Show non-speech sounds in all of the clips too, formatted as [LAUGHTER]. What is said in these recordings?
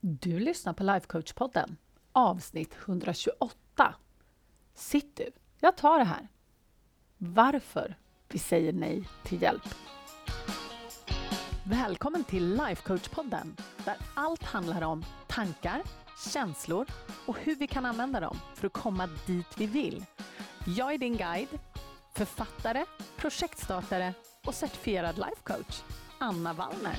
Du lyssnar på Lifecoach-podden, avsnitt 128. Sitt du, jag tar det här. Varför vi säger nej till hjälp. Välkommen till Lifecoach-podden, där allt handlar om tankar, känslor och hur vi kan använda dem för att komma dit vi vill. Jag är din guide, författare, projektstartare och certifierad lifecoach, Anna Wallner.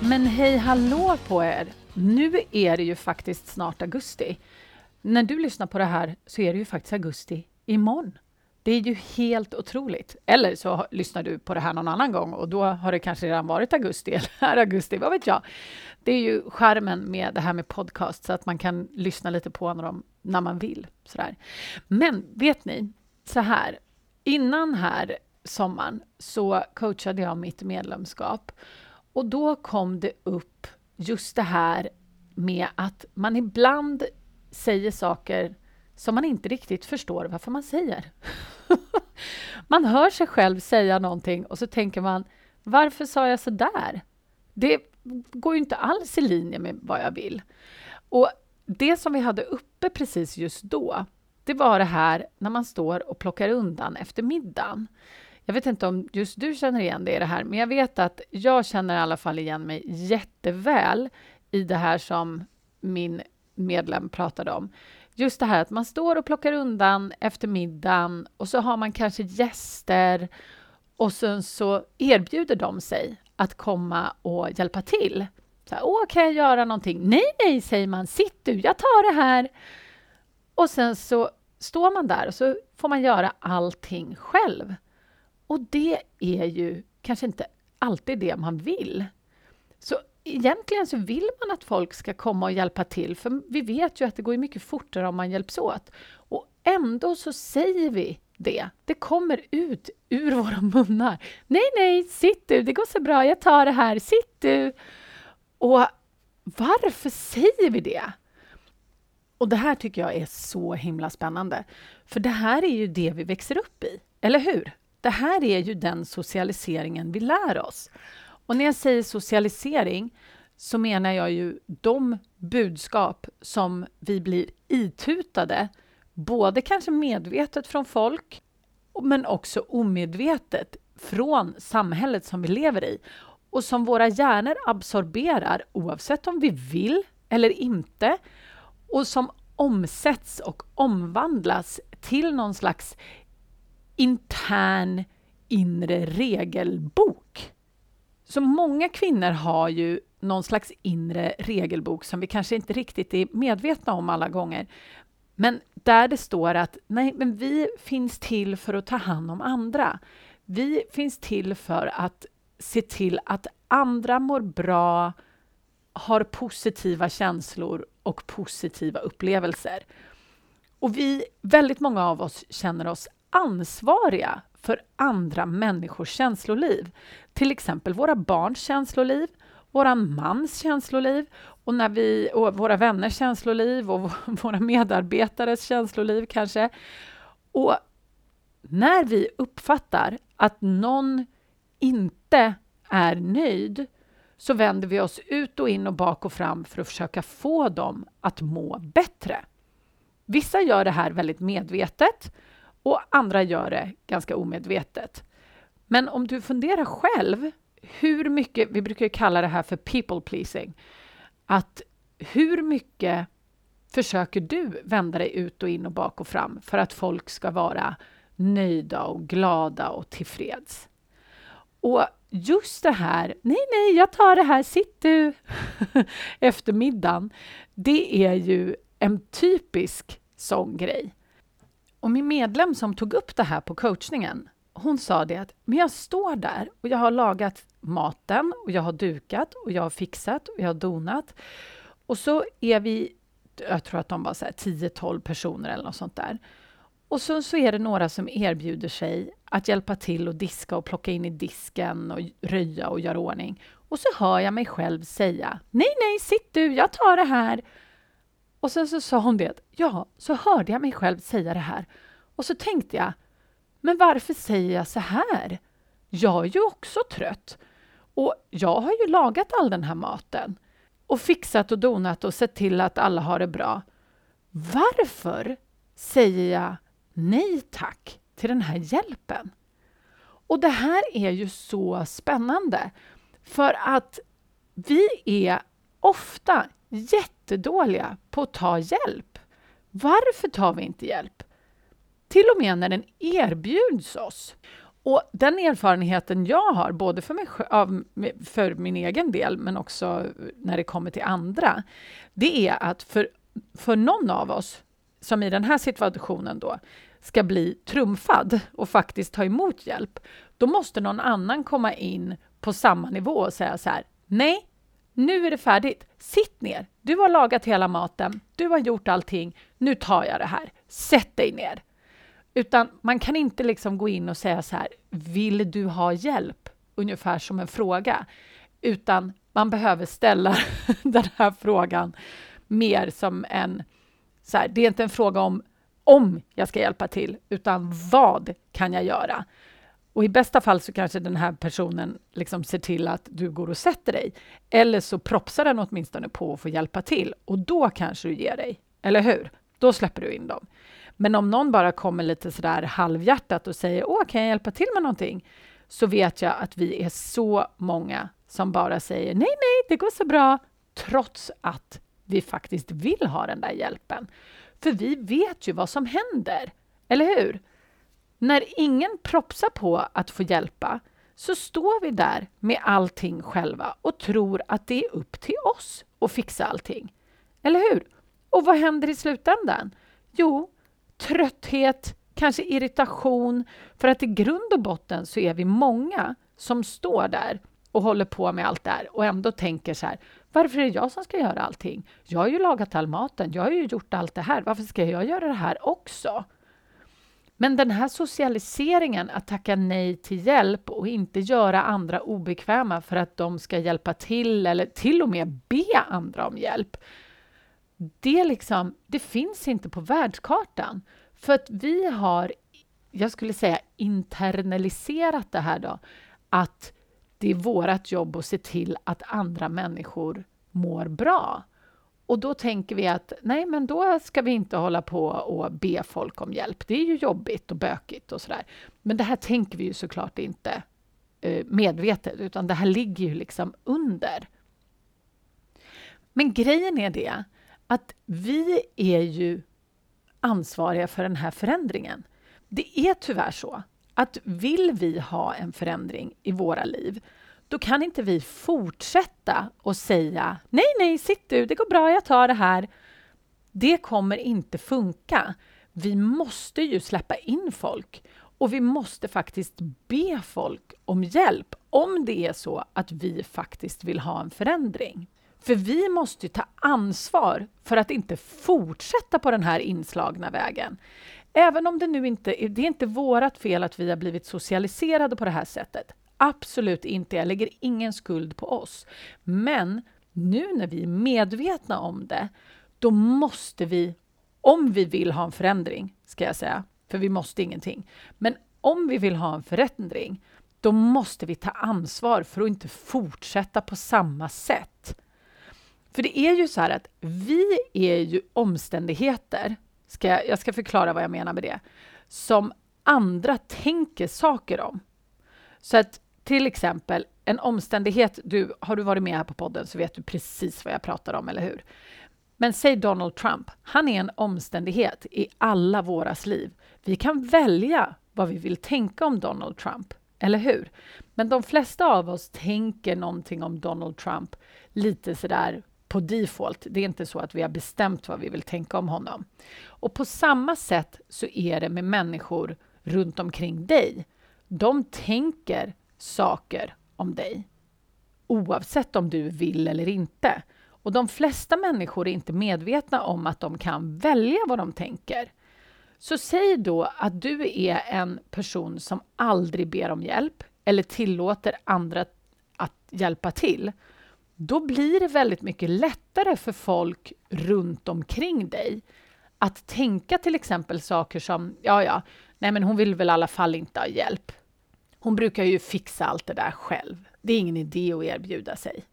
Men hej hallå på er! Nu är det ju faktiskt snart augusti. När du lyssnar på det här så är det ju faktiskt augusti imorgon. Det är ju helt otroligt. Eller så lyssnar du på det här någon annan gång och då har det kanske redan varit augusti [LAUGHS] eller är augusti, vad vet jag. Det är ju skärmen med det här med podcast så att man kan lyssna lite på dem när man vill. Sådär. Men vet ni, så här, innan här sommaren så coachade jag mitt medlemskap och då kom det upp just det här med att man ibland säger saker som man inte riktigt förstår varför man säger. [LAUGHS] man hör sig själv säga någonting och så tänker man varför sa jag så där? Det går ju inte alls i linje med vad jag vill. Och det som vi hade uppe precis just då, det var det här när man står och plockar undan efter middagen. Jag vet inte om just du känner igen det i det här, men jag vet att jag känner i alla fall igen mig jätteväl i det här som min medlem pratade om. Just det här att man står och plockar undan efter middagen och så har man kanske gäster och sen så erbjuder de sig att komma och hjälpa till. Så här, Åh, kan jag göra någonting? Nej, nej, säger man. Sitt du, jag tar det här. Och sen så står man där och så får man göra allting själv. Och det är ju kanske inte alltid det man vill. Så egentligen så vill man att folk ska komma och hjälpa till, för vi vet ju att det går mycket fortare om man hjälps åt. Och ändå så säger vi det. Det kommer ut ur våra munnar. Nej, nej, sitt du, det går så bra, jag tar det här, sitt du. Och varför säger vi det? Och det här tycker jag är så himla spännande. För det här är ju det vi växer upp i, eller hur? Det här är ju den socialiseringen vi lär oss. Och när jag säger socialisering så menar jag ju de budskap som vi blir itutade, både kanske medvetet från folk, men också omedvetet från samhället som vi lever i och som våra hjärnor absorberar oavsett om vi vill eller inte och som omsätts och omvandlas till någon slags intern inre regelbok. Så många kvinnor har ju någon slags inre regelbok som vi kanske inte riktigt är medvetna om alla gånger. Men där det står att nej, men vi finns till för att ta hand om andra. Vi finns till för att se till att andra mår bra, har positiva känslor och positiva upplevelser. Och vi, väldigt många av oss känner oss ansvariga för andra människors känsloliv. Till exempel våra barns känsloliv, våran mans känsloliv och, när vi, och våra vänners känsloliv och [LAUGHS] våra medarbetares känsloliv kanske. Och när vi uppfattar att någon inte är nöjd så vänder vi oss ut och in och bak och fram för att försöka få dem att må bättre. Vissa gör det här väldigt medvetet och andra gör det ganska omedvetet. Men om du funderar själv, hur mycket, vi brukar kalla det här för people pleasing, att hur mycket försöker du vända dig ut och in och bak och fram för att folk ska vara nöjda och glada och tillfreds? Och just det här, nej, nej, jag tar det här, sitt du, [LAUGHS] eftermiddagen, det är ju en typisk sån grej. Och min medlem som tog upp det här på coachningen, hon sa det att men jag står där och jag har lagat maten och jag har dukat och jag har fixat och jag har donat. Och så är vi, jag tror att de var 10-12 personer eller något sånt där. Och så, så är det några som erbjuder sig att hjälpa till och diska och plocka in i disken och röja och göra ordning. Och så hör jag mig själv säga Nej, nej, sitt du, jag tar det här. Och sen så sa hon det, ja, så hörde jag mig själv säga det här. Och så tänkte jag, men varför säger jag så här? jag är ju också trött. Och jag har ju lagat all den här maten och fixat och donat och sett till att alla har det bra. Varför säger jag nej tack till den här hjälpen? Och det här är ju så spännande för att vi är ofta jättedåliga på att ta hjälp. Varför tar vi inte hjälp? Till och med när den erbjuds oss. Och den erfarenheten jag har, både för, mig, för min egen del men också när det kommer till andra, det är att för, för någon av oss, som i den här situationen då, ska bli trumfad och faktiskt ta emot hjälp, då måste någon annan komma in på samma nivå och säga så här, nej, nu är det färdigt. Sitt ner. Du har lagat hela maten. Du har gjort allting. Nu tar jag det här. Sätt dig ner. Utan man kan inte liksom gå in och säga så här, vill du ha hjälp? Ungefär som en fråga. Utan man behöver ställa [LAUGHS] den här frågan mer som en... Så här, det är inte en fråga om om jag ska hjälpa till, utan vad kan jag göra? Och i bästa fall så kanske den här personen liksom ser till att du går och sätter dig. Eller så propsar den åtminstone på att få hjälpa till och då kanske du ger dig. Eller hur? Då släpper du in dem. Men om någon bara kommer lite sådär halvhjärtat och säger Åh, kan jag hjälpa till med någonting? Så vet jag att vi är så många som bara säger nej, nej, det går så bra, trots att vi faktiskt vill ha den där hjälpen. För vi vet ju vad som händer, eller hur? När ingen propsar på att få hjälpa så står vi där med allting själva och tror att det är upp till oss att fixa allting. Eller hur? Och vad händer i slutändan? Jo, trötthet, kanske irritation, för att i grund och botten så är vi många som står där och håller på med allt det här och ändå tänker så här, varför är det jag som ska göra allting? Jag har ju lagat all maten, jag har ju gjort allt det här, varför ska jag göra det här också? Men den här socialiseringen, att tacka nej till hjälp och inte göra andra obekväma för att de ska hjälpa till eller till och med be andra om hjälp, det, liksom, det finns inte på världskartan. För att vi har, jag skulle säga internaliserat det här då, att det är vårt jobb att se till att andra människor mår bra. Och då tänker vi att nej, men då ska vi inte hålla på och be folk om hjälp. Det är ju jobbigt och bökigt och sådär. Men det här tänker vi ju såklart inte eh, medvetet, utan det här ligger ju liksom under. Men grejen är det att vi är ju ansvariga för den här förändringen. Det är tyvärr så att vill vi ha en förändring i våra liv, då kan inte vi fortsätta och säga nej, nej, sitt du, det går bra, jag tar det här. Det kommer inte funka. Vi måste ju släppa in folk och vi måste faktiskt be folk om hjälp om det är så att vi faktiskt vill ha en förändring. För vi måste ta ansvar för att inte fortsätta på den här inslagna vägen. Även om det nu inte det är inte vårt fel att vi har blivit socialiserade på det här sättet. Absolut inte. Jag lägger ingen skuld på oss. Men nu när vi är medvetna om det, då måste vi, om vi vill ha en förändring, ska jag säga, för vi måste ingenting. Men om vi vill ha en förändring, då måste vi ta ansvar för att inte fortsätta på samma sätt. För det är ju så här att vi är ju omständigheter, ska jag, jag ska förklara vad jag menar med det, som andra tänker saker om. Så att till exempel en omständighet, du, har du varit med här på podden så vet du precis vad jag pratar om, eller hur? Men säg Donald Trump, han är en omständighet i alla våras liv. Vi kan välja vad vi vill tänka om Donald Trump, eller hur? Men de flesta av oss tänker någonting om Donald Trump lite sådär på default. Det är inte så att vi har bestämt vad vi vill tänka om honom. Och på samma sätt så är det med människor runt omkring dig. De tänker saker om dig oavsett om du vill eller inte. Och de flesta människor är inte medvetna om att de kan välja vad de tänker. Så säg då att du är en person som aldrig ber om hjälp eller tillåter andra att hjälpa till. Då blir det väldigt mycket lättare för folk runt omkring dig att tänka till exempel saker som ja, ja, nej, men hon vill väl i alla fall inte ha hjälp hon brukar ju fixa allt det där själv. Det är ingen idé att erbjuda sig.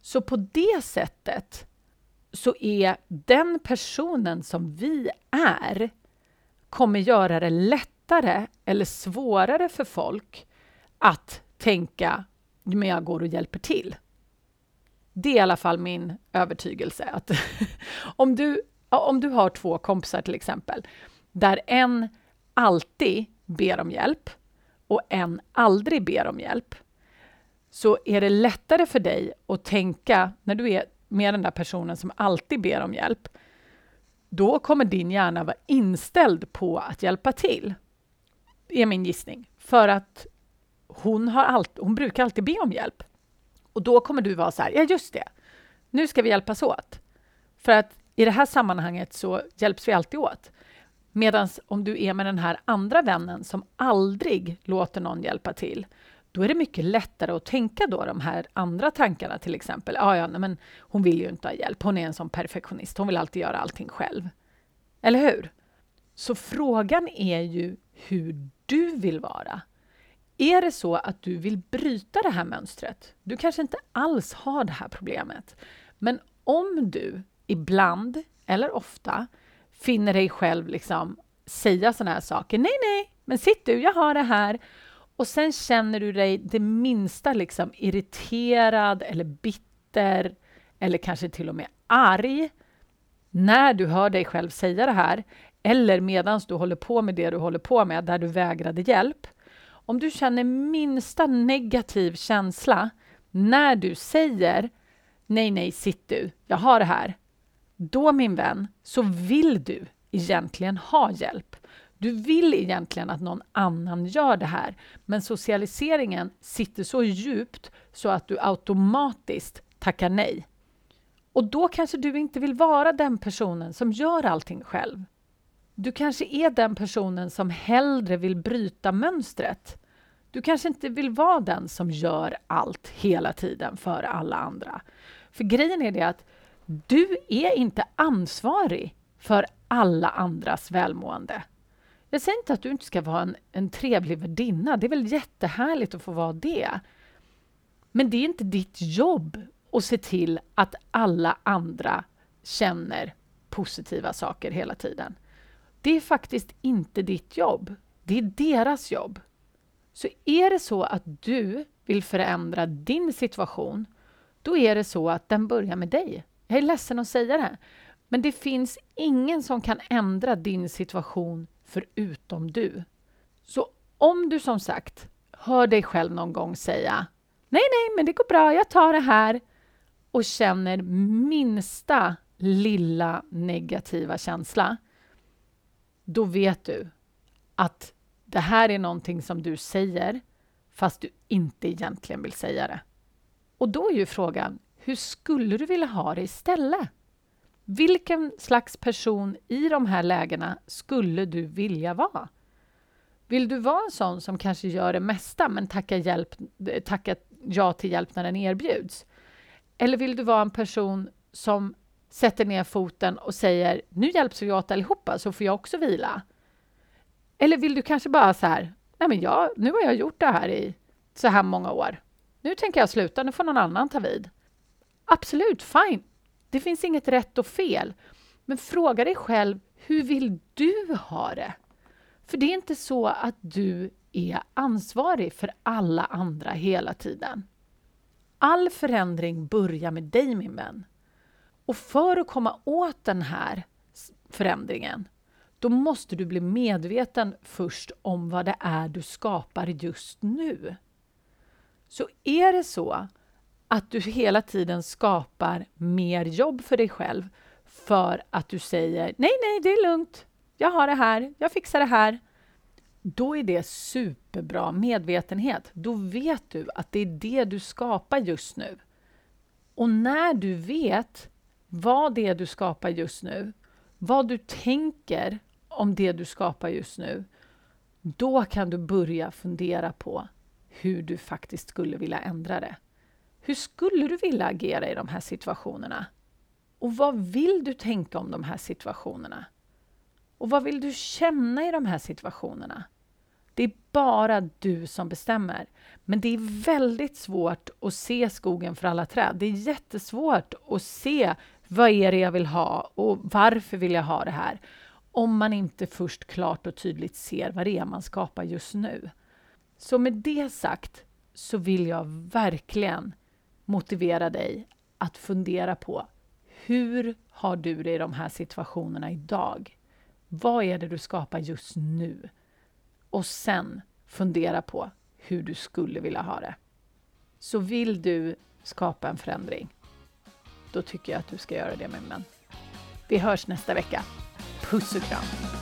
Så på det sättet så är den personen som vi är kommer göra det lättare eller svårare för folk att tänka men jag går och hjälper till. Det är i alla fall min övertygelse. Att [LAUGHS] om, du, om du har två kompisar till exempel, där en alltid ber om hjälp och en aldrig ber om hjälp, så är det lättare för dig att tänka, när du är med den där personen som alltid ber om hjälp, då kommer din hjärna vara inställd på att hjälpa till. Är min gissning. För att hon, har allt, hon brukar alltid be om hjälp. Och då kommer du vara så här, ja just det, nu ska vi hjälpas åt. För att i det här sammanhanget så hjälps vi alltid åt. Medan om du är med den här andra vännen som aldrig låter någon hjälpa till, då är det mycket lättare att tänka då de här andra tankarna till exempel. Ah, ja, men hon vill ju inte ha hjälp, hon är en sån perfektionist, hon vill alltid göra allting själv. Eller hur? Så frågan är ju hur du vill vara. Är det så att du vill bryta det här mönstret? Du kanske inte alls har det här problemet. Men om du ibland, eller ofta, finner dig själv liksom säga såna här saker. Nej, nej, men sitt du, jag har det här. Och sen känner du dig det minsta liksom irriterad eller bitter eller kanske till och med arg när du hör dig själv säga det här eller medan du håller på med det du håller på med, där du vägrade hjälp. Om du känner minsta negativ känsla när du säger nej, nej, sitt du, jag har det här. Då, min vän, så vill du egentligen ha hjälp. Du vill egentligen att någon annan gör det här, men socialiseringen sitter så djupt så att du automatiskt tackar nej. Och då kanske du inte vill vara den personen som gör allting själv. Du kanske är den personen som hellre vill bryta mönstret. Du kanske inte vill vara den som gör allt hela tiden för alla andra. För grejen är det att du är inte ansvarig för alla andras välmående. Jag säger inte att du inte ska vara en, en trevlig värdinna. Det är väl jättehärligt att få vara det. Men det är inte ditt jobb att se till att alla andra känner positiva saker hela tiden. Det är faktiskt inte ditt jobb. Det är deras jobb. Så är det så att du vill förändra din situation, då är det så att den börjar med dig. Jag är ledsen att säga det, men det finns ingen som kan ändra din situation förutom du. Så om du som sagt hör dig själv någon gång säga Nej, nej, men det går bra, jag tar det här och känner minsta lilla negativa känsla, då vet du att det här är någonting som du säger fast du inte egentligen vill säga det. Och då är ju frågan, hur skulle du vilja ha det istället? Vilken slags person i de här lägena skulle du vilja vara? Vill du vara en sån som kanske gör det mesta men tackar, hjälp, tackar ja till hjälp när den erbjuds? Eller vill du vara en person som sätter ner foten och säger nu hjälps vi åt allihopa så får jag också vila? Eller vill du kanske bara så här, nej men jag, nu har jag gjort det här i så här många år. Nu tänker jag sluta, nu får någon annan ta vid. Absolut, fine. Det finns inget rätt och fel. Men fråga dig själv, hur vill du ha det? För det är inte så att du är ansvarig för alla andra hela tiden. All förändring börjar med dig, min vän. Och för att komma åt den här förändringen, då måste du bli medveten först om vad det är du skapar just nu. Så är det så att du hela tiden skapar mer jobb för dig själv för att du säger nej, nej, det är lugnt. Jag har det här. Jag fixar det här. Då är det superbra medvetenhet. Då vet du att det är det du skapar just nu. Och när du vet vad det är du skapar just nu, vad du tänker om det du skapar just nu, då kan du börja fundera på hur du faktiskt skulle vilja ändra det. Hur skulle du vilja agera i de här situationerna? Och vad vill du tänka om de här situationerna? Och vad vill du känna i de här situationerna? Det är bara du som bestämmer. Men det är väldigt svårt att se skogen för alla träd. Det är jättesvårt att se vad är det jag vill ha och varför vill jag ha det här? Om man inte först klart och tydligt ser vad det är man skapar just nu. Så med det sagt så vill jag verkligen motivera dig att fundera på hur har du det i de här situationerna idag? Vad är det du skapar just nu? Och sen fundera på hur du skulle vilja ha det. Så vill du skapa en förändring, då tycker jag att du ska göra det min vän. Vi hörs nästa vecka. Puss och kram!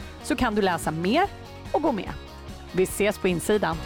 så kan du läsa mer och gå med. Vi ses på insidan.